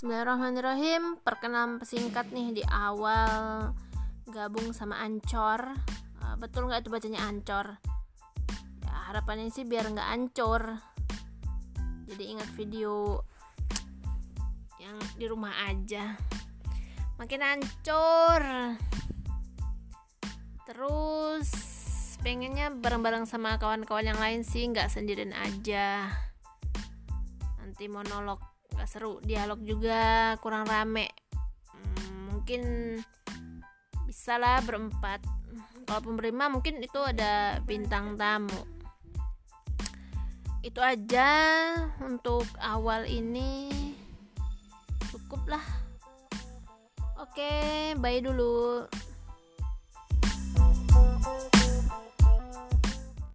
Bismillahirrahmanirrahim. Perkenalan pesingkat nih di awal. Gabung sama Ancor. Uh, Betul nggak itu bacanya Ancor? Ya, Harapannya sih biar nggak ancur. Jadi ingat video Yang di rumah aja. Makin ancur. Terus Pengennya bareng-bareng sama kawan-kawan yang lain sih nggak sendirian aja. Nanti monolog gak seru. Dialog juga kurang rame. Hmm, mungkin bisa lah berempat. Kalau berlima mungkin itu ada bintang tamu. Itu aja untuk awal ini. Cukup lah. Oke bye dulu